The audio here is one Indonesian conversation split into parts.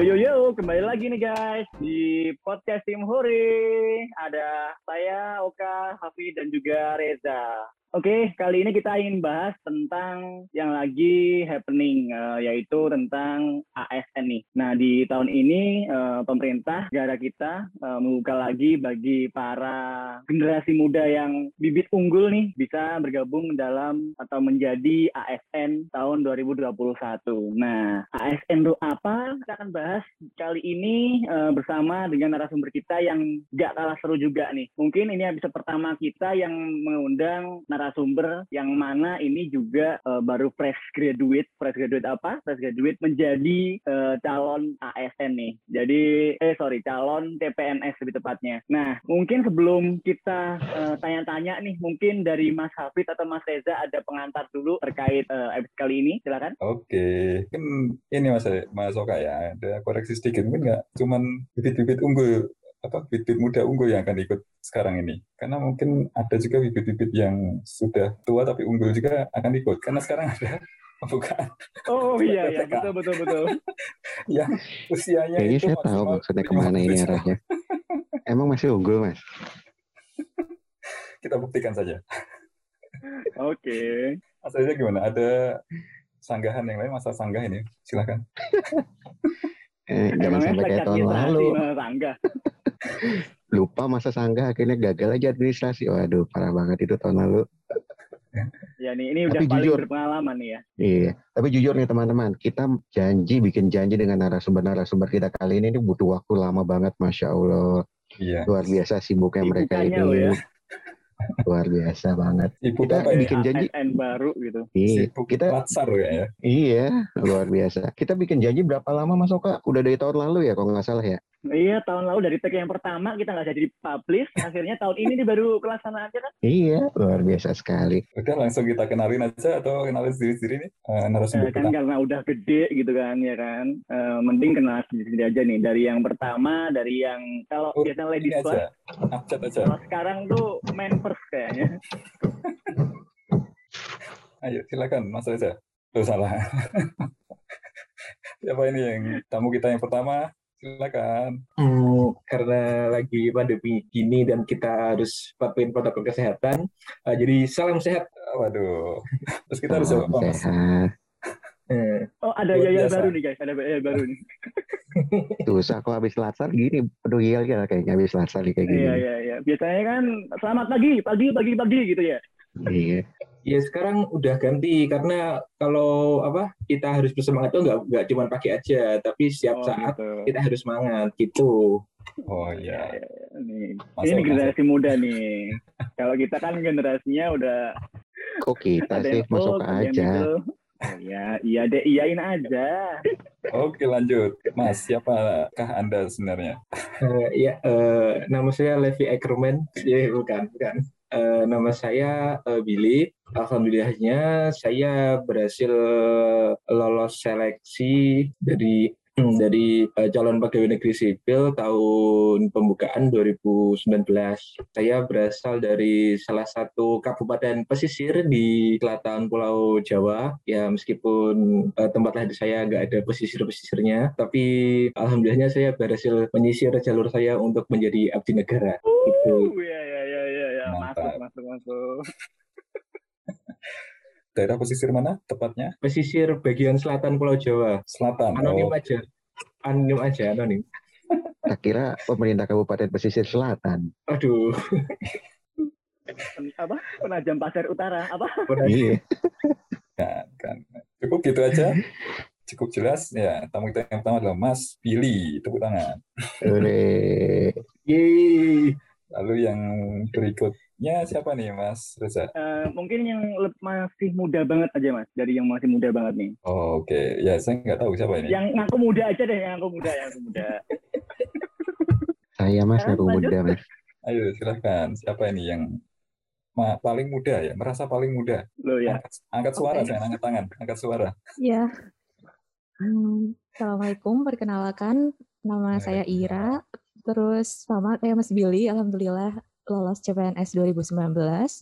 Yo yo yo, kembali lagi nih guys di podcast Tim Hore. Ada saya Oka, Hafi dan juga Reza. Oke, kali ini kita ingin bahas tentang yang lagi happening, uh, yaitu tentang ASN nih. Nah, di tahun ini uh, pemerintah negara kita uh, membuka lagi bagi para generasi muda yang bibit unggul nih bisa bergabung dalam atau menjadi ASN tahun 2021. Nah, ASN itu apa? Kita akan bahas kali ini uh, bersama dengan narasumber kita yang gak kalah seru juga nih. Mungkin ini episode pertama kita yang mengundang yang mana ini juga uh, baru fresh graduate, fresh graduate apa? Fresh graduate menjadi uh, calon ASN nih. Jadi eh sorry calon TPNS lebih tepatnya. Nah mungkin sebelum kita uh, tanya-tanya nih, mungkin dari Mas Hafid atau Mas Reza ada pengantar dulu terkait uh, episode kali ini, silakan. Oke, kan ini Mas Mas Oka ya, ada koreksi sedikit mungkin nggak cuman bibit-bibit unggul apa bibit muda unggul yang akan ikut sekarang ini. Karena mungkin ada juga bibit-bibit yang sudah tua tapi unggul juga akan ikut. Karena sekarang ada bukan oh iya iya. Betul betul betul. Yang usianya Kayaknya itu saya tahu maksudnya ke mana ini arahnya. Emang masih unggul mas? kita buktikan saja. Oke. Mas Reza gimana? Ada sanggahan yang lain? Masa sanggah ini? Silakan. Eh, jangan sampai kayak tahun lalu. Lupa masa sanggah akhirnya gagal aja administrasi. Waduh parah banget itu tahun lalu. ya nih ini udah Tapi paling jujur. berpengalaman nih ya Iya. Tapi jujur nih teman-teman, kita janji bikin janji dengan narasumber-narasumber kita kali ini ini butuh waktu lama banget, masya Allah. iya Luar biasa sibuknya mereka ini. lo ya. Luar biasa banget. ibu Kita apa ini bikin janji. ASN baru gitu Iya, sibuk kita latsar ya iya luar biasa. Kita bikin janji berapa lama Mas Oka? Udah dari tahun lalu ya kalau nggak salah ya. Iya, tahun lalu dari tag yang pertama kita nggak jadi publish, akhirnya tahun ini nih baru aja kan? Iya, luar biasa sekali. Udah langsung kita kenalin aja atau kenalin sendiri-sendiri nih eh, Eh, narasumber kan kita. karena udah gede gitu kan, ya kan? Eh, mending kenal sendiri aja nih. Dari yang pertama, dari yang kalau Oh, biasanya ladies aja, first, abjad aja. kalau sekarang tuh men first kayaknya. Ayo silakan Mas Reza. Tuh salah. Siapa ini yang tamu kita yang pertama? Silakan. Hmm, karena lagi pandemi gini dan kita harus patuhin protokol kesehatan, eh, jadi salam sehat. Waduh. Terus kita harus Salam apa Mas? sehat. Eh, Oh, ada biasa. baru nih guys, ada yayal baru nih. Susah kok habis latsar gini. Aduh iya ya kayaknya habis latsar nih kayak gini. Iya, iya, iya. Biasanya kan selamat pagi, pagi, pagi, pagi gitu ya. Iya. Ya sekarang udah ganti karena kalau apa kita harus bersemangat tuh nggak nggak cuma pagi aja, tapi setiap Oh, saat gitu. kita harus semangat gitu. Oh Iya, iya. iya, iya. Nih. Masuk, Ini masuk. generasi muda nih. Kalau kita kan generasinya udah Kok kita ada sih masuk aja. middle. Oh, iya, iya deh, iyain aja. Oke lanjut. Mas, siapakah Anda sebenarnya? Eh, ya eh, nama saya Levi Ackerman, ya bukan bukan. Eh, nama saya eh, Billy. Alhamdulillahnya saya berhasil lolos seleksi dari dari eh, calon pegawai negeri sipil tahun pembukaan 2019. Saya berasal dari salah satu kabupaten pesisir di selatan Pulau Jawa. Ya meskipun eh, tempat lahir saya nggak ada pesisir-pesisirnya, tapi alhamdulillahnya saya berhasil menyisir jalur saya untuk menjadi abdi negara. Gitu. Uh, iya, iya, iya. Masuk, masuk. Daerah pesisir mana tepatnya? Pesisir bagian selatan Pulau Jawa. Selatan. Anonim Oh, aja. Anonim aja, anonim. Tak kira pemerintah Kabupaten Pesisir Selatan. Aduh. Pen- Apa? Penajam pasir utara. Apa? Iya. kan, kan. Cukup gitu aja. Cukup jelas. Ya, tamu kita yang pertama adalah Mas Billy. Tepuk tangan. Yeay. Lalu yang berikutnya siapa nih, Mas Reza? Eh, mungkin yang masih muda banget aja, Mas. Dari yang masih muda banget nih. Oh, Oke, ya saya nggak tahu siapa ini. Yang ngaku muda aja deh, yang ngaku muda, yang ngaku muda. Saya mas Sekarang aku lanjut. muda mas. Ayo silahkan. Siapa ini yang ma- paling muda ya? Merasa paling muda? Loh ya. Angkat, angkat suara, jangan angkat tangan. Angkat suara. Ya. Hmm, Assalamualaikum, perkenalkan nama saya Ira. Terus sama kayak Mas Billy, alhamdulillah lolos CPNS 2019,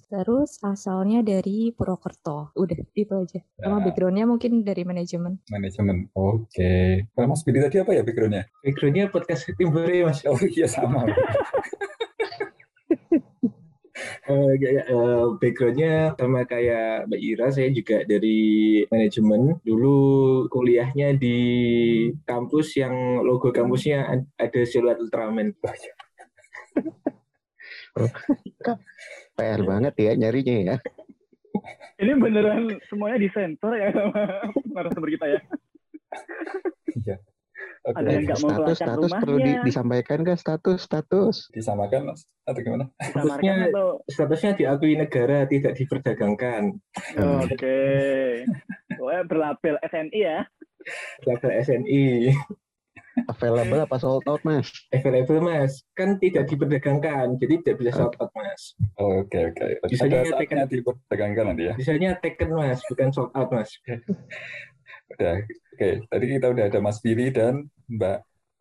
terus asalnya dari Purwokerto. Udah, itu aja. Sama Nah. backgroundnya mungkin dari manajemen. Manajemen. Oke. Kalau Mas Billy tadi apa ya backgroundnya? Backgroundnya podcast tim Hore mas. Oh iya sama. Eh, kayak, eh, backgroundnya sama kayak Mbak Ira, saya juga dari manajemen. Dulu kuliahnya di kampus yang logo kampusnya ad- ada siluet Ultraman. PR banget ya nyarinya ya. Ini beneran semuanya disensor ya sama narasumber kita ya. Iya. Oke. Ada yang nggak mau status status perlu di- rumahnya. disampaikan kan status status. Disamakan Mas atau gimana? Statusnya- atau Statusnya diakui negara, tidak diperdagangkan. Oke. Pokoknya berlabel SNI ya. Label SNI. Available apa sold out mas? Available mas, kan tidak diperdagangkan, jadi tidak bisa sold out mas. Oke oke. Bisanya Ada saatnya diperdagangkan nanti ya. Misalnya taken mas, bukan sold out mas. Udah. Oke. Tadi kita udah ada Mas Billy dan Mbak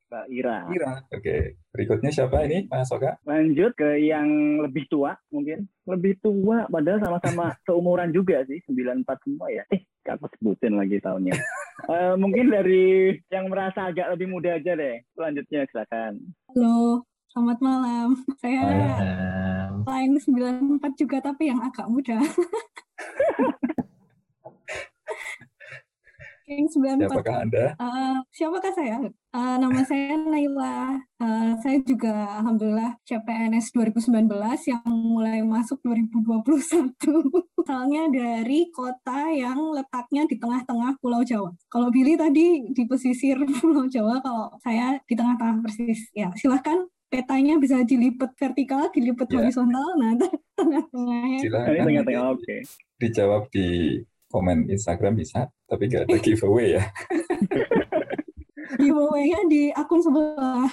Mbak Ira. Ira. Oke. Berikutnya siapa ini Mas Oka? Lanjut ke yang lebih tua mungkin. Lebih tua padahal sama-sama seumuran juga sih. 94 semua ya. Eh, gak aku sebutin lagi tahunnya. Eh, mungkin dari yang merasa agak lebih muda aja deh. Selanjutnya silakan. Halo, selamat malam. Saya Malam. lain 94 juga tapi yang agak muda. Yang 94 Siapakah Anda? Eh, siapakah saya? Eh, nama saya Naila. Eh, saya juga alhamdulillah CPNS 2019 yang mulai masuk 2021. Asalnya dari kota yang letaknya di tengah-tengah Pulau Jawa. Kalau Billy tadi di pesisir Pulau Jawa, kalau saya di tengah-tengah persis. Ya, silahkan petanya bisa dilipat vertikal, dilipat Ya. horizontal. Nah, tengah-tengahnya. Ini Silakan tengah-tengah oke. dijawab di komen Instagram bisa, tapi nggak ada giveaway ya. Giveaway-nya di akun sebelah.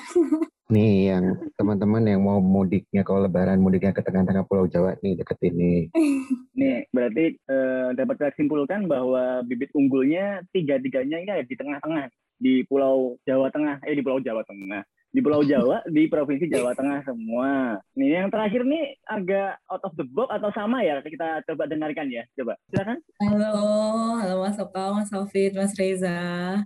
Nih yang teman-teman yang mau mudiknya kalau lebaran mudiknya ke tengah-tengah Pulau Jawa nih deket ini. Nih, berarti eh, dapat kita simpulkan bahwa bibit unggulnya tiga-tiganya ini ada di tengah-tengah di Pulau Jawa Tengah, eh di Pulau Jawa Tengah, di Pulau Jawa, di Provinsi Jawa Tengah semua. Nih yang terakhir nih agak out of the box atau sama ya? Kita coba dengarkan ya, coba. Silakan. Halo, halo Mas Oka, Mas Alfit, Mas Reza.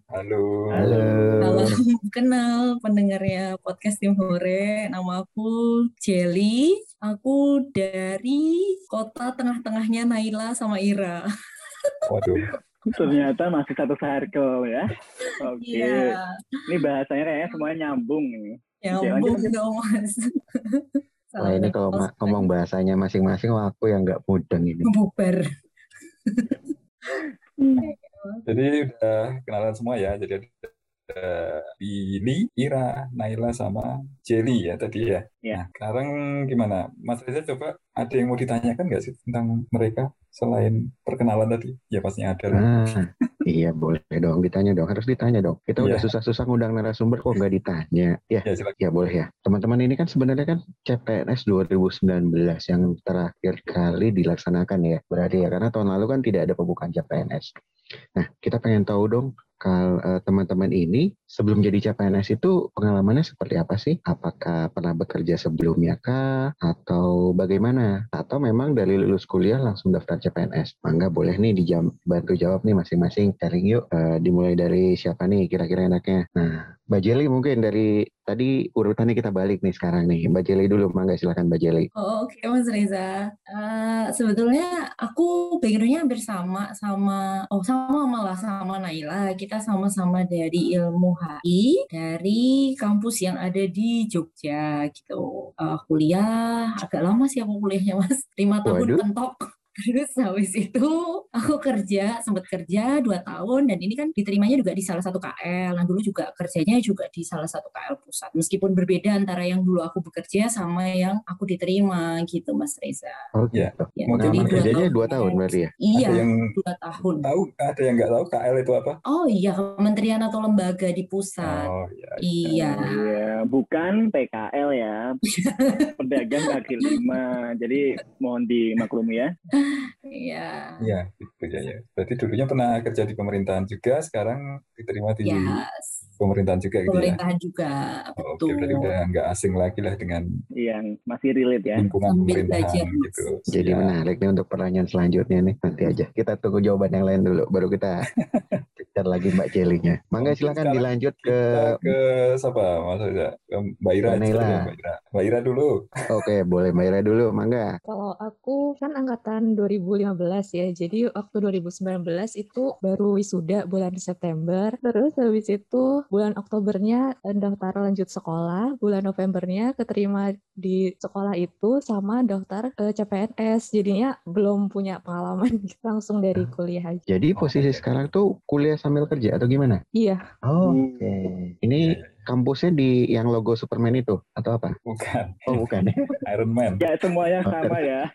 Halo. Halo. Halo, kenal pendengarnya podcast Tim Hore. Nama aku Jelly. Aku dari kota tengah-tengahnya Naila sama Ira. Waduh. Ternyata masih satu circle ya. Oke. Iya, Ini bahasanya kayaknya semuanya nyambung ini. nyambung dong Mas. Wah ini kalau ma- ngomong bahasanya masing-masing wah, aku yang nggak mudeng ini. bubar. Jadi udah kenalan semua ya. Jadi ada Billy, Ira, Naila, sama Jelly ya tadi ya. Iya. Nah, sekarang gimana? Mas Reza coba ada yang mau ditanyakan nggak sih tentang mereka selain perkenalan tadi? Ya pastinya ada lah. Ah, iya boleh dong ditanya dong harus ditanya dong. Kita udah Iya. susah-susah ngundang narasumber kok nggak ditanya. Ya Ya silakan. Ya boleh ya. Teman-teman ini kan sebenarnya kan CPNS 2019 yang terakhir kali dilaksanakan ya. Berarti ya karena tahun lalu kan tidak ada pembukaan CPNS. Nah, kita pengen tahu dong kalau eh, teman-teman ini sebelum jadi CPNS itu pengalamannya seperti apa sih? Apakah pernah bekerja sebelumnya kah atau bagaimana? Atau memang dari lulus kuliah langsung daftar CPNS? Mangga boleh nih dijam bantu jawab nih masing-masing. Sharing yuk. Eh, dimulai dari siapa nih kira-kira enaknya? Nah, Mbak Jelly mungkin dari tadi urutannya kita balik nih sekarang nih. Mbak Jelly dulu, mangga silakan Mbak Jelly. Oh, Oke Mas Reza, Eh, sebetulnya aku backgroundnya hampir sama sama oh sama malah sama Naila. Kita sama-sama dari ilmu HI dari kampus yang ada di Jogja gitu. Eh, kuliah agak lama sih aku kuliahnya Mas, lima tahun Waduh. pentok. Terus habis itu aku kerja, sempat kerja dua tahun dan ini kan diterimanya juga di salah satu KL. Nah dulu juga kerjanya juga di salah satu KL pusat. Meskipun berbeda antara yang dulu aku bekerja sama yang aku diterima gitu Mas Reza. Oh Ya. gitu. Ya, Mau jadi dua kerjanya tahun dua tahun berarti ya? Iya, Ada yang dua tahun. tahu, ada yang nggak tahu KL itu apa? Oh iya, kementerian atau lembaga di pusat. Oh iya. Iya. Iya, bukan PKL ya. Pedagang kaki lima. Jadi mohon dimaklumi ya. Iya. Iya, gitu ya, ya. Berarti dulunya pernah kerja di pemerintahan juga, sekarang diterima di Yes. pemerintahan juga gitu ya. pemerintahan juga Oh, Oke, betul berarti udah nggak asing lagi lah dengan Yang masih relate ya. lingkungan Ambil pemerintahan bagian. gitu. Jadi Ya. menarik nih untuk pertanyaan selanjutnya nih. Nanti aja kita tunggu jawaban yang lain dulu, baru kita cek lagi Mbak Celinya. Mangga silakan dilanjut ke. Ke siapa Reza? Ke Mbak Ira. Mbak Ira. Mbak Ira dulu. Oke, boleh Mbak Ira dulu, Mangga. Kalau aku kan angkatan 2015 ya, jadi waktu 2019 itu baru wisuda bulan September, terus habis itu bulan Oktobernya daftar lanjut sekolah, bulan Novembernya keterima di sekolah itu sama daftar ke CPNS, jadinya belum punya pengalaman langsung dari kuliah aja. Jadi posisi sekarang tuh kuliah sambil kerja atau gimana? Iya, Oh, Hmm. Oke. Ini kampusnya di yang logo Superman itu atau apa? Bukan. Oh, bukan. Iron Man. Ya semuanya sama ya.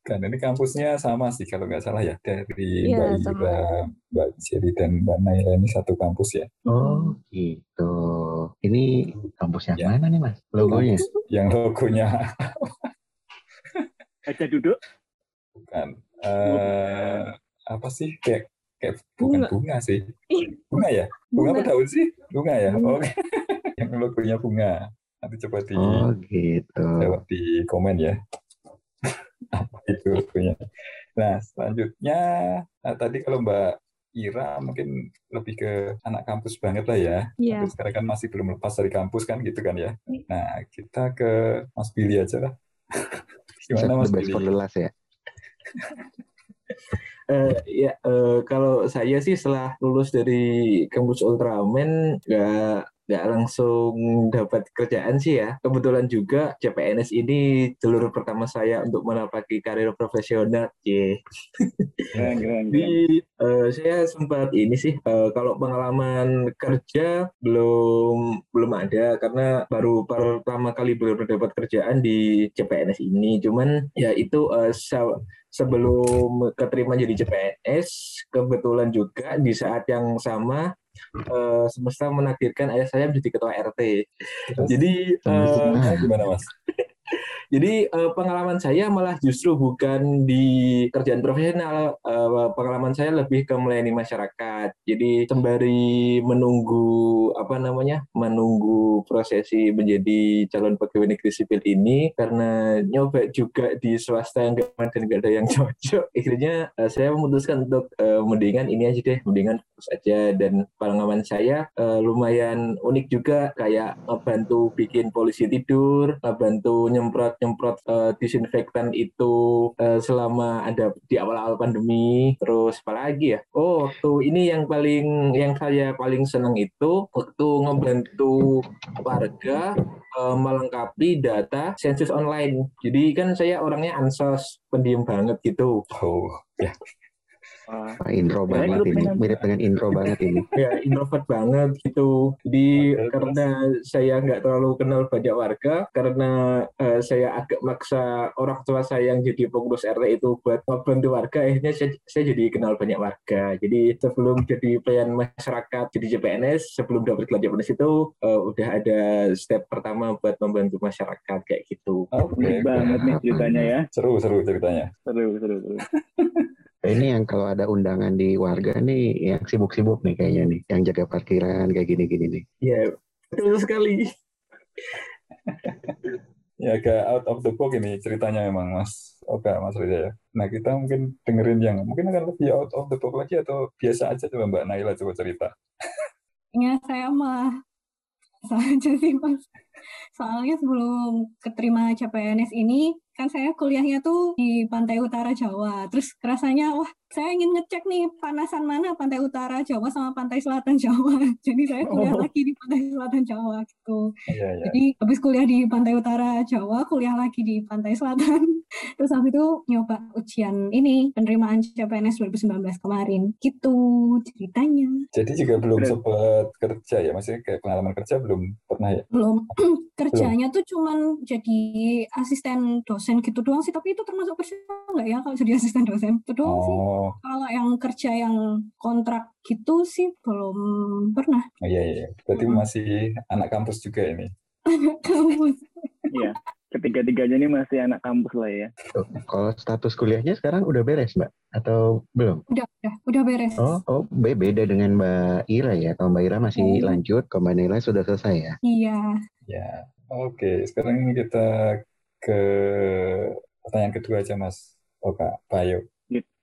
Kan ini kampusnya sama sih kalau nggak salah ya dari Iya, Mbak. Ira, Mbak Celi dan Mbak Naila ini satu kampus ya. Oh, gitu. Ini kampus yang Ya. mana nih, Mas? Logonya? Yang logonya Aja duduk. bukan eh apa sih kayak kayak bukan Bunga. bunga sih. Ih, Bunga ya? Bunga apa bunga. daun sih? Bunga ya? Bunga. Oke. Yang logonya bunga. Nanti coba di Oh, gitu. jawab di komen ya. Apa itu logonya. Nah, selanjutnya nah, tadi kalau Mbak Ira mungkin lebih ke anak kampus banget lah ya. Iya. Tapi sekarang kan masih belum lepas dari kampus kan gitu kan ya. Iya. Nah, kita ke Mas Billy aja lah. Gimana Mas the best for Billy? the last ya. Eh, ya eh, kalau saya sih setelah lulus dari kampus Ultraman nggak nggak langsung dapat kerjaan sih ya. Kebetulan juga CPNS ini jalur pertama saya untuk menapaki karir profesional. Ye. Keren, keren, keren. Jadi eh, saya sempat ini sih eh, kalau pengalaman kerja belum belum ada karena baru pertama kali benar-benar dapat kerjaan di CPNS ini. Cuman ya itu se- sebelum keterima jadi CPNS kebetulan juga di saat yang sama eh, semesta menakdirkan ayah saya menjadi ketua RT. Terus, Jadi nah, gimana Mas? jadi eh, pengalaman saya malah justru bukan di kerjaan profesional, Eh, pengalaman saya lebih ke melayani masyarakat. Jadi sembari menunggu apa namanya, menunggu prosesi menjadi calon pegawai negeri sipil ini, karena nyoba juga di swasta yang gak dan gak ada yang cocok, akhirnya eh, saya memutuskan untuk eh, mendingan ini aja deh, mendingan fokus aja. Dan pengalaman saya eh, lumayan unik juga, kayak ngebantu bikin polisi tidur, ngebantu nyemprot nyemprot eh, disinfektan itu eh, selama ada di awal-awal pandemi terus apa lagi ya oh waktu ini yang paling yang saya paling senang itu waktu ngebantu warga melengkapi data sensus online jadi kan saya orangnya ansos pendiam banget gitu Oh, ya. Wah, Wah, intro Keren, banget ini. pengen- Mirip dengan intro banget ini. ya introvert banget gitu jadi Oke, karena saya nggak terlalu kenal banyak warga karena eh, saya agak maksa orang tua saya yang jadi pengurus RT itu buat membantu warga akhirnya saya, saya jadi kenal banyak warga jadi sebelum jadi pelayan masyarakat jadi CPNS sebelum dapat gelar CPNS itu eh, udah ada step pertama buat membantu masyarakat kayak gitu Oke, unik oke. banget nih ceritanya ya. Seru, seru ceritanya. Seru, seru, seru. Ini yang kalau ada undangan di warga nih, yang sibuk-sibuk nih kayaknya nih, yang jaga parkiran kayak gini-gini nih. ya betul sekali Ya agak out of the box ini ceritanya memang Mas Oka, Mas Reza ya. Nah kita mungkin dengerin yang mungkin akan lebih out of the box lagi atau biasa aja coba Mbak Naila coba cerita. Ya saya mah saja sih mas. Soalnya sebelum keterima CPNS ini kan saya kuliahnya tuh di pantai utara Jawa. Terus rasanya wah saya ingin ngecek nih panasan mana pantai utara Jawa sama pantai selatan Jawa. Jadi saya kuliah Oh. lagi di pantai selatan Jawa gitu. Iya, iya. Jadi habis kuliah di pantai utara Jawa, kuliah lagi di pantai selatan. Terus habis itu nyoba ujian ini penerimaan CPNS 2019 kemarin. Gitu ceritanya. Jadi juga belum sempat kerja ya, maksudnya kayak pengalaman kerja belum pernah ya? belum kerjanya tuh cuman jadi asisten dosen gitu doang sih tapi itu termasuk kerja nggak ya kalau jadi asisten dosen itu doang sih Oh, kalau yang kerja yang kontrak gitu sih belum pernah iya iya. Berarti Mm-mm. masih anak kampus juga ini. kamu Iya. Ketika tiga-tiganya ini masih anak kampus lah ya. Kalau status kuliahnya sekarang udah beres, Mbak? Atau belum? Udah, udah, udah beres. Oh, oh be- beda dengan Mbak Ira ya. Kalau Mbak Ira masih Oh. lanjut, kalau Mbak Naila sudah selesai ya. Iya. Ya, oke. Sekarang kita ke pertanyaan kedua aja, Mas. Oka, Pak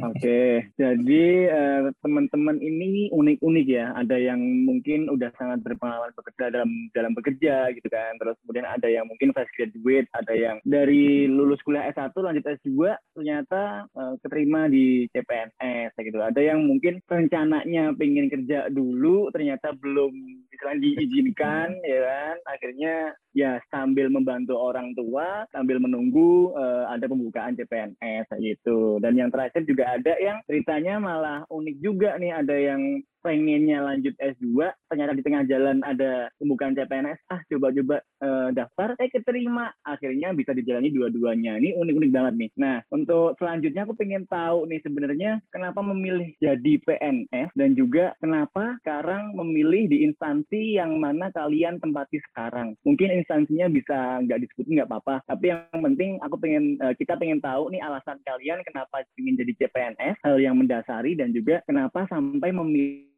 Oke, jadi eh, teman-teman ini unik-unik ya. Ada yang mungkin udah sangat berpengalaman bekerja dalam dalam bekerja gitu kan. Terus kemudian ada yang mungkin fresh graduate, ada yang dari lulus kuliah S1 lanjut S2 ternyata eh, keterima di CPNS gitu. Ada yang mungkin rencananya pengen kerja dulu ternyata belum istilahnya diizinkan ya kan. Akhirnya ya sambil membantu orang tua, sambil menunggu eh, ada pembukaan CPNS gitu. Dan yang terakhir juga ada yang ceritanya malah unik juga nih, ada yang pengennya lanjut S2, ternyata di tengah jalan ada pembukaan CPNS, ah coba-coba eh, daftar, eh keterima, akhirnya bisa dijalani dua-duanya. Ini unik-unik banget nih. Nah, untuk selanjutnya aku pengen tahu nih sebenarnya kenapa memilih jadi PNS dan juga kenapa sekarang memilih di instansi yang mana kalian tempati sekarang. Mungkin instansinya bisa nggak disebutin nggak apa-apa, tapi yang penting aku pengen eh, kita pengen tahu nih alasan kalian kenapa ingin jadi CPNS, hal yang mendasari dan juga kenapa sampai memilih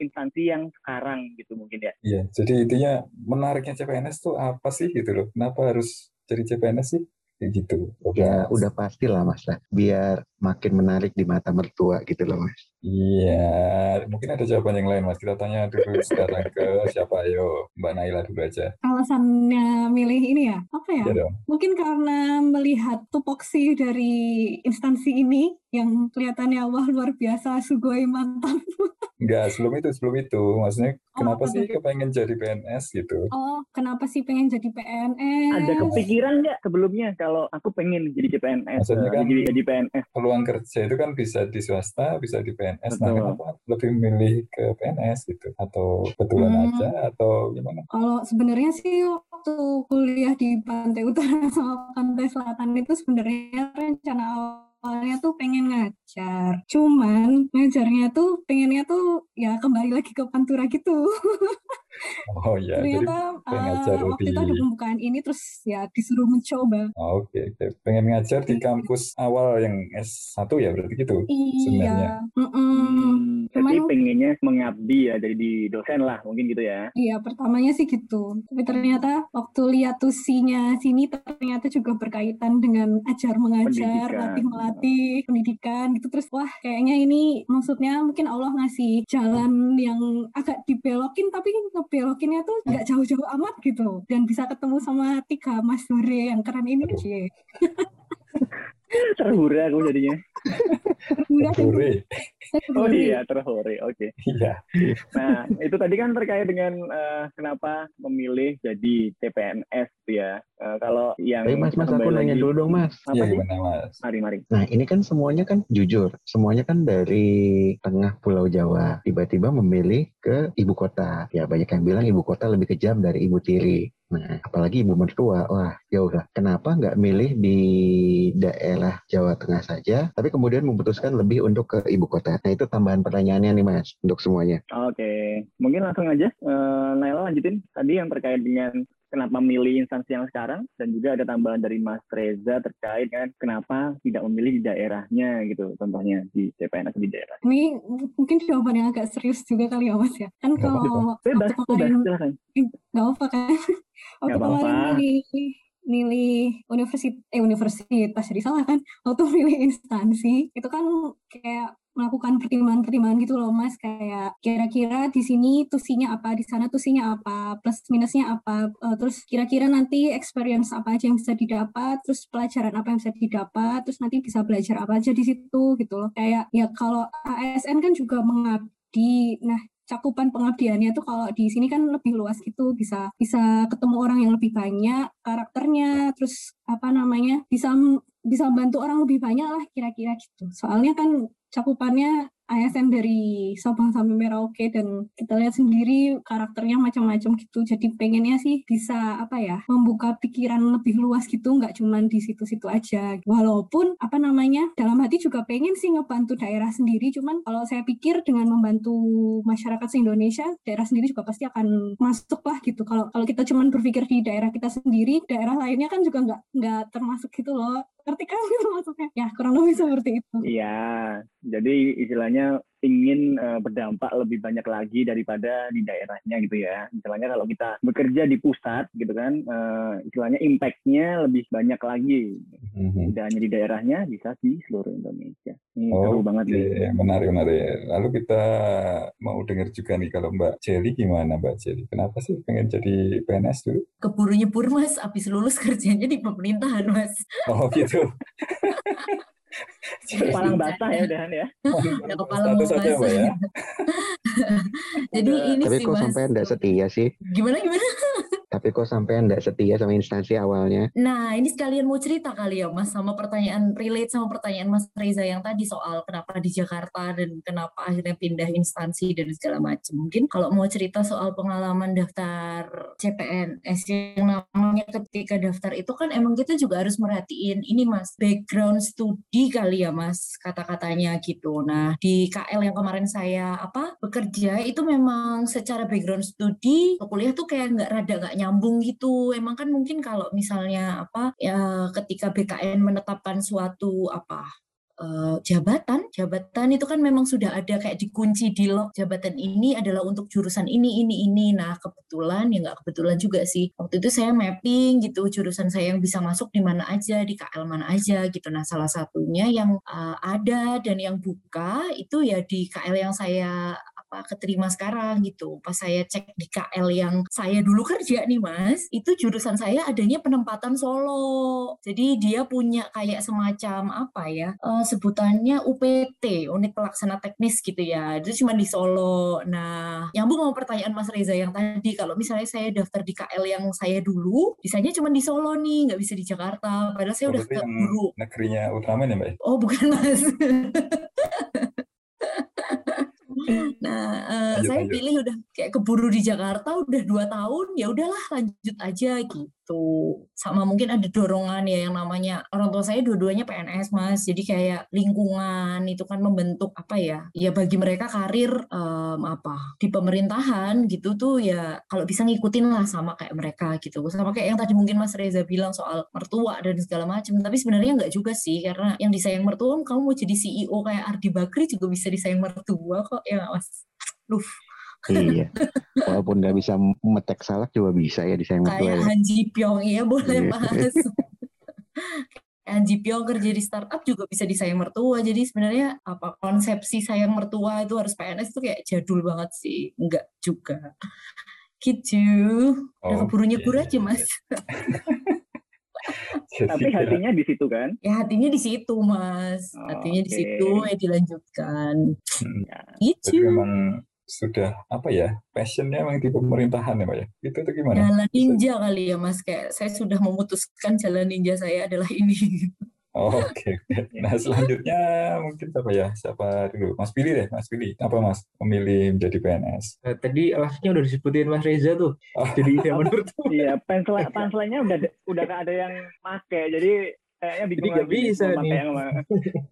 instansi yang sekarang gitu mungkin ya. Iya, jadi intinya menariknya CPNS tuh apa sih gitu loh? Kenapa harus jadi CPNS sih? Kayak gitu. Oke, Ya udah pasti lah Mas lah. Biar makin menarik di mata mertua gitu loh Mas. Iya, mungkin ada jawaban yang lain, Mas. Kita tanya dulu sekarang ke siapa? Ayo, Mbak Naila dulu aja. Alasannya milih ini ya, apa ya? Iya dong. Mungkin karena melihat tupoksi dari instansi ini yang kelihatannya wah luar biasa, sugoi mantap. Enggak, sebelum itu, sebelum itu. Maksudnya, Oh, kenapa apa sih kepengen jadi PNS gitu? Oh, kenapa sih pengen jadi PNS? Ada kepikiran nggak sebelumnya kalau aku pengen jadi CPNS, Maksudnya kan- jadi, jadi PNS? Peluang kerja itu kan bisa di swasta, bisa di PNS. Nah, kenapa lebih milih ke PNS gitu? Atau kebetulan Hmm. aja, atau gimana? Kalau sebenarnya sih waktu kuliah di Pantai Utara sama Pantai Selatan itu sebenarnya rencana awalnya tuh pengen ngajar. Cuman ngajarnya tuh pengennya tuh ya kembali lagi ke Pantura gitu. Oh iya, jadi Ternyata pengen eh, ngajar waktu itu ada di- pembukaan ini terus ya disuruh mencoba. Oh, Oke, oke. Pengen ngajar di kampus awal yang S1 ya berarti gitu sebenarnya. Iya. mm-mm. Hmm, berarti Cuman- pengennya mengabdi ya jadi di dosen lah mungkin gitu ya. Iya, pertamanya sih gitu. Tapi ternyata waktu lihat tusinya sini ternyata juga berkaitan dengan ajar mengajar, latih melatih, pendidikan gitu. Terus wah, kayaknya ini maksudnya mungkin Allah ngasih jalan yang agak dibelokin tapi ngebelokinnya tuh nggak jauh-jauh amat gitu. Dan bisa ketemu sama tiga Mas Dure yang keren ini. Cie. Terhura aku jadinya. Udah. Oh iya terhore, oke. Iya. Nah itu tadi kan terkait dengan eh, kenapa memilih jadi CPNS gitu ya. Eh, kalau yang Tapi Mas, Mas aku nanya lagi- dulu dong Mas. Apa Iya, sih? gimana, Mas? Mari mari. Nah ini kan semuanya kan jujur, semuanya kan dari tengah Pulau Jawa, tiba-tiba memilih ke ibu kota. Ya banyak yang bilang ibu kota lebih kejam dari ibu tiri. Nah apalagi ibu mertua, wah jauh lah. Kenapa nggak milih di daerah Jawa Tengah saja, tapi kemudian memutuskan lebih untuk ke ibu kota? Nah itu tambahan pertanyaannya nih Mas, untuk semuanya. Oke, mungkin langsung aja eh, Naila lanjutin tadi yang terkait dengan kenapa memilih instansi yang sekarang dan juga ada tambahan dari Mas Reza terkait kan kenapa tidak memilih di daerahnya gitu contohnya di CPNS di daerah. Ini mungkin jawaban yang agak serius juga kali ya Mas ya. Kan apa-apa. kalau Bebas, bebas, kemarin silakan. nggak apa kan waktu kemarin apa-apa. Milih universitas eh universitas jadi salah kan? Waktu milih instansi itu kan kayak melakukan pertimbangan-pertimbangan gitu loh mas. Kayak kira-kira di sini tusinya apa di sana tusinya apa plus minusnya apa eh, terus kira-kira nanti experience apa aja yang bisa didapat terus pelajaran apa yang bisa didapat terus nanti bisa belajar apa aja di situ gitu loh. Kayak ya kalau ASN kan juga mengabdi. Nah cakupan pengabdiannya tuh kalau di sini kan lebih luas gitu bisa bisa ketemu orang yang lebih banyak karakternya terus apa namanya bisa bisa bantu orang lebih banyak lah kira-kira gitu. Soalnya kan cakupannya ASN dari Sabang sampai Merauke dan kita lihat sendiri karakternya macam-macam gitu. Jadi pengennya sih bisa apa ya membuka pikiran lebih luas gitu, nggak cuma di situ-situ aja. Walaupun apa namanya dalam hati juga pengen sih ngebantu daerah sendiri. Cuman kalau saya pikir dengan membantu masyarakat se-Indonesia, daerah sendiri juga pasti akan masuk lah gitu. Kalau kalau kita cuma berpikir di daerah kita sendiri, daerah lainnya kan juga nggak nggak termasuk gitu loh ngerti kan gitu maksudnya ya kurang lebih seperti itu Iya, jadi istilahnya ingin eh, berdampak lebih banyak lagi daripada di daerahnya gitu ya. Misalnya kalau kita bekerja di pusat gitu kan, eh, istilahnya impact-nya lebih banyak lagi. Mhm. Tidak hanya di daerahnya, bisa di seluruh Indonesia. Ini Oh, seru banget nih. Menarik, menarik. Lalu kita mau dengar juga nih kalau Mbak Jelly gimana Mbak Jelly? Kenapa sih pengen jadi PNS dulu? Keburu nyebur mas, habis lulus kerjanya di pemerintahan mas. Oh gitu. Palang basah ya udahan ya. Udah kepala Mbak ya. Jadi ini Tapi sih kok mas. sampai nggak setia sih? Gimana gimana? Tapi kok sampai nggak setia sama instansi awalnya? Nah, ini sekalian mau cerita kali ya, Mas, sama pertanyaan relate sama pertanyaan Mas Reza yang tadi soal kenapa di Jakarta dan kenapa akhirnya pindah instansi dan segala macam. Mungkin kalau mau cerita soal pengalaman daftar CPNS yang namanya ketika daftar itu kan emang kita juga harus merhatiin ini Mas, background studi kali ya Mas, kata-katanya gitu. Nah, di KL yang kemarin saya apa bekerja itu memang secara background studi kuliah tuh kayak nggak rada nggak nyambung gitu. Emang kan mungkin kalau misalnya apa ya ketika BKN menetapkan suatu apa eh, jabatan, jabatan itu kan memang sudah ada kayak dikunci di lock jabatan ini adalah untuk jurusan ini, ini, ini. Nah kebetulan ya nggak kebetulan juga sih. Waktu itu saya mapping gitu jurusan saya yang bisa masuk di mana aja, di KL mana aja gitu. Nah salah satunya yang eh, ada dan yang buka itu ya di KL yang saya apa keterima sekarang gitu. Pas saya cek di KL yang saya dulu kerja nih Mas, itu jurusan saya adanya penempatan Solo. Jadi dia punya kayak semacam apa ya? eh, sebutannya UPT, unit pelaksana teknis gitu ya. Itu cuma di Solo. Nah, nyambung sama pertanyaan Mas Reza yang tadi kalau misalnya saya daftar di KL yang saya dulu, bisanya cuma di Solo nih, nggak bisa di Jakarta. Padahal saya Oh, udah keburu negerinya Ultraman ya Mbak? Oh bukan mas. nah, eh, Lanjut, saya lanjut. pilih udah kayak keburu di Jakarta udah dua tahun, ya udahlah lanjut aja gitu. Sama mungkin ada dorongan ya yang namanya orang tua saya dua-duanya PNS mas, jadi kayak lingkungan itu kan membentuk apa ya? Ya bagi mereka karir em, apa di pemerintahan gitu tuh ya kalau bisa ngikutin lah sama kayak mereka gitu. Sama kayak yang tadi mungkin Mas Reza bilang soal mertua dan segala macam. Tapi sebenarnya nggak juga sih karena yang disayang mertua kamu mau jadi CEO kayak Ardi Bakri juga bisa disayang mertua kok ya Mas. Duh, iya. Walaupun nggak bisa metek salak juga bisa ya disayang mertua kayak ya. Han Ji Pyong iya boleh Iya. Mas. Han Ji Pyong kerja di startup juga bisa disayang mertua. Jadi sebenarnya apa konsepsi sayang mertua itu harus PNS itu kayak jadul banget sih. Enggak juga. Gitu. Udah keburu nyebur aja Mas. Jadi Tapi kayak- hatinya di situ kan. Ya hatinya di situ Mas. Oh, Hatinya di oke. situ ya dilanjutkan. Hmm. Ya. Gitu. Jadi memang sudah apa ya passionnya emang di pemerintahan ya Mbak ya? Itu tuh gimana? Jalan ninja kali ya Mas. Kayak saya sudah memutuskan jalan ninja saya adalah ini. Oh, Oke. Nah selanjutnya mungkin siapa ya? Siapa dulu? Mas Billy deh, Mas Billy. Apa Mas memilih menjadi PNS? Nah, tadi alasannya udah disebutin Mas Reza tuh. Oh. Jadi zaman mertua. Iya, pensel panselnya udah udah gak ada yang make, jadi kayaknya bingung Jadi nggak lagi bisa nih. yang mana.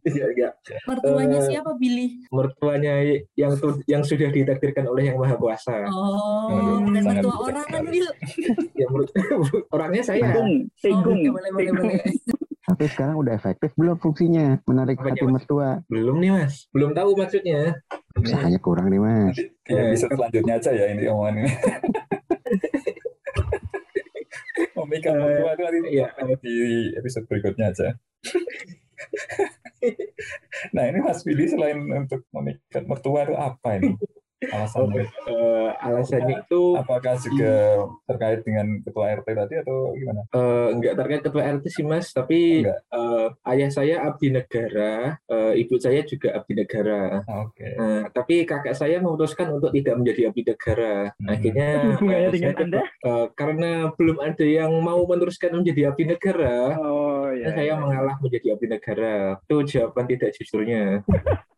Iya. Mertuanya Eh, siapa Billy? Mertuanya yang tu- yang sudah ditakdirkan oleh Yang Maha Kuasa. Oh, bukan mertua orang kan. Bil? Ya menurut orangnya saya. Tikung, Oh, boleh, boleh, tikung. boleh. Tapi sekarang udah efektif belum fungsinya menarik Apanya, hati Mas? mertua? Belum nih Mas. Belum tahu maksudnya. Usahanya kurang nih mas. Eh, episode selanjutnya aja ya ini omongan ini. Memikat Eh, mertua itu nanti iya. di episode berikutnya aja. nah ini Mas Billy selain untuk memikat mertua itu apa ini alasannya? Eh, alasannya itu Apakah juga terkait dengan ketua RT tadi atau gimana? eh, enggak terkait ketua RT sih Mas, tapi Enggak. eh, ayah saya abdi negara, eh, ibu saya juga abdi negara. Oke. Nah, tapi kakak saya memutuskan untuk tidak menjadi abdi negara. Hmm. Akhirnya Hubungannya eh, dengan saya- Anda? eh, karena belum ada yang mau meneruskan menjadi abdi negara, Oh iya. saya iya. mengalah menjadi abdi negara. Itu jawaban tidak jujurnya.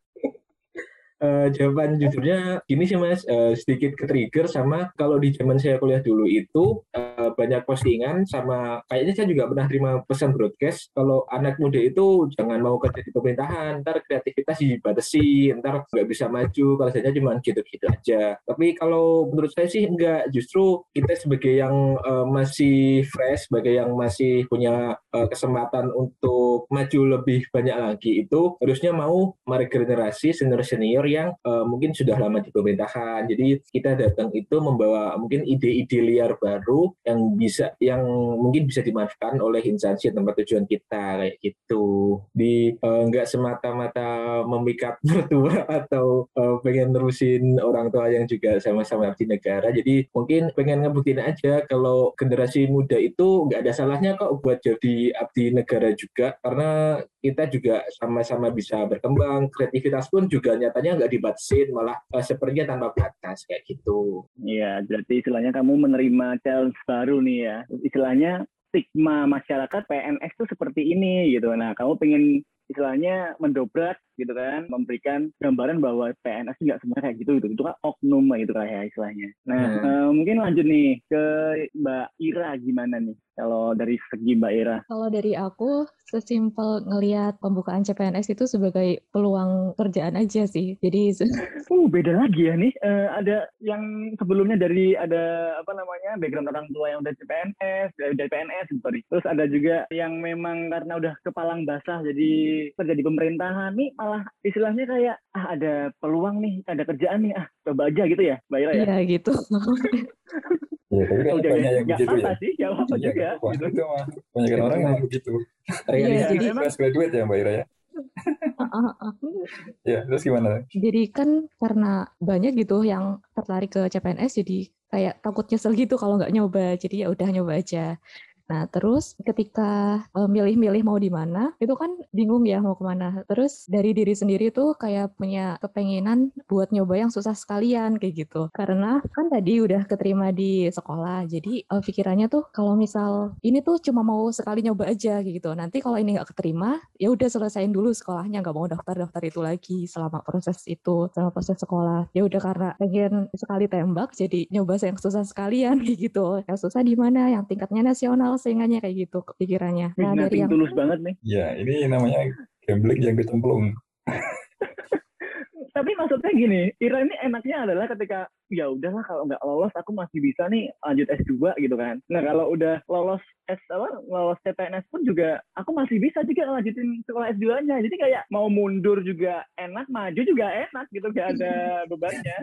uh, jawaban jujurnya gini sih mas, uh, sedikit ke trigger sama kalau di zaman saya kuliah dulu itu uh, banyak postingan sama kayaknya saya juga pernah terima pesan broadcast kalau anak muda itu jangan mau kerja di pemerintahan, ntar kreativitas dibatasi, ntar nggak bisa maju, kalau saya cuma gitu-gitu aja. Tapi kalau menurut saya sih enggak, justru kita sebagai yang uh, masih fresh, sebagai yang masih punya uh, kesempatan untuk maju lebih banyak lagi itu harusnya mau meregenerasi senior-senior yang uh, mungkin sudah lama di pemerintahan. Jadi kita datang itu membawa mungkin ide-ide liar baru yang bisa yang mungkin bisa dimanfaatkan oleh instansi tempat tujuan kita kayak gitu. Di uh, nggak semata-mata memikat mertua atau uh, pengen nerusin orang tua yang juga sama-sama abdi negara. Jadi mungkin pengen ngebuktiin aja kalau generasi muda itu nggak ada salahnya kok buat jadi abdi negara juga karena kita juga sama-sama bisa berkembang kreativitas pun juga nyatanya nggak dibatasin malah uh, sepertinya tanpa batas kayak gitu Iya, berarti istilahnya kamu menerima challenge baru nih ya. Istilahnya stigma masyarakat PNS itu seperti ini gitu. Nah, kamu pengen istilahnya mendobrak gitu kan, memberikan gambaran bahwa PNS nggak sebenarnya kayak gitu gitu. Itu kan oknum gitu kayak istilahnya. Nah, Hmm. eh, mungkin lanjut nih ke Mbak Ira gimana nih? Kalau dari segi Mbak Ira. Kalau dari aku, sesimpel ngelihat pembukaan CPNS itu sebagai peluang kerjaan aja sih. Jadi Uh, beda lagi ya nih. Eh, ada yang sebelumnya dari ada apa namanya background orang tua yang udah CPNS, dari, dari PNS, sorry. Terus ada juga yang memang karena udah kepalang basah jadi kerja di pemerintahan nih malah istilahnya kayak ah ada peluang nih, ada kerjaan nih, ah coba aja gitu ya, Mbak Ira ya. Iya gitu. Ya, tapi kan banyak yang nggak begitu ya. sih, apa Iya, juga. gitu. Itu mah banyak orang yang begitu. Iya, realistis jadi emang- Fresh graduate ya Mbak Ira ya. Ya, terus gimana? jadi kan karena banyak gitu yang tertarik ke CPNS jadi kayak takut nyesel gitu kalau nggak nyoba. Jadi ya udah nyoba aja. Nah, terus ketika milih-milih mau di mana, itu kan bingung ya mau ke mana. Terus dari diri sendiri tuh kayak punya kepenginan buat nyoba yang susah sekalian kayak gitu. Karena kan tadi udah keterima di sekolah, jadi pikirannya tuh kalau misal ini tuh cuma mau sekali nyoba aja kayak gitu. Nanti kalau ini nggak keterima, ya udah selesaiin dulu sekolahnya, nggak mau daftar-daftar itu lagi selama proses itu, selama proses sekolah. Ya udah karena pengen sekali tembak, jadi nyoba yang susah sekalian kayak gitu. Yang susah di mana? Yang tingkatnya nasional saingannya kayak gitu pikirannya. Wih, Nah dari yang tulus banget nih. Ya, ini namanya gambling yang kecemplung. Tapi maksudnya gini, Ira ini enaknya adalah ketika ya udahlah kalau nggak lolos aku masih bisa nih lanjut S2 gitu kan. Nah kalau udah lolos S apa lolos CPNS pun juga aku masih bisa juga lanjutin sekolah S2-nya. Jadi kayak mau mundur juga enak, maju juga enak gitu gak ada bebannya.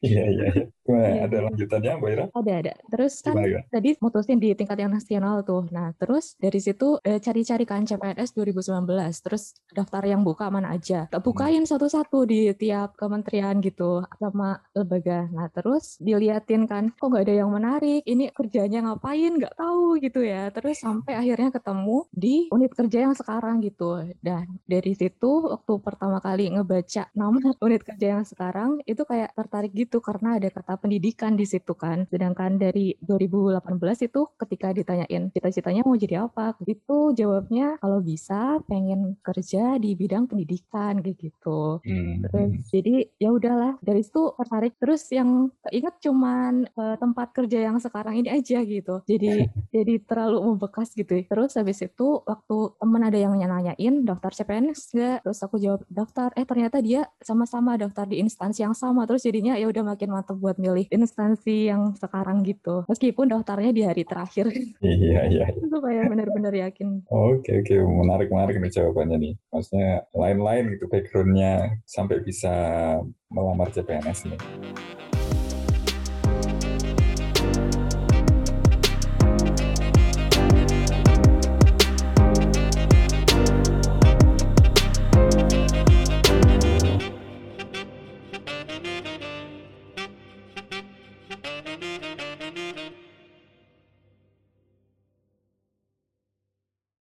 Iya, iya, Iya, ada iya. lanjutannya Mbak Ira? Ada, ada. Terus kan Gimana, tadi mutusin di tingkat yang nasional tuh. Nah, terus dari situ eh, cari-cari kan CPNS 2019. Terus daftar yang buka mana aja. Tak bukain satu-satu di tiap kementerian gitu sama lembaga. Nah, terus diliatin kan, kok nggak ada yang menarik. Ini kerjanya ngapain? Nggak tahu gitu ya. Terus sampai akhirnya ketemu di unit kerja yang sekarang gitu. Dan dari situ waktu pertama kali ngebaca nama unit kerja yang sekarang itu kayak tertarik gitu karena ada kata pendidikan di situ kan. Sedangkan dari 2018 itu ketika ditanyain cita-citanya mau jadi apa, itu jawabnya kalau bisa pengen kerja di bidang pendidikan kayak gitu. Hmm. Terus jadi ya udahlah dari situ tertarik terus yang inget cuman eh, tempat kerja yang sekarang ini aja gitu. Jadi jadi terlalu membekas gitu. Terus habis itu waktu temen ada yang nanyain daftar CPNS enggak? Terus aku jawab daftar. Eh ternyata dia sama-sama daftar di instansi yang sama. Terus jadinya ya udah makin mantep buat milih instansi yang sekarang gitu. Meskipun daftarnya di hari terakhir. Iya, iya. itu kayak benar-benar yakin. Oke, oke. Menarik-menarik nih jawabannya nih. Maksudnya lain-lain gitu background-nya sampai bisa melamar CPNS nih.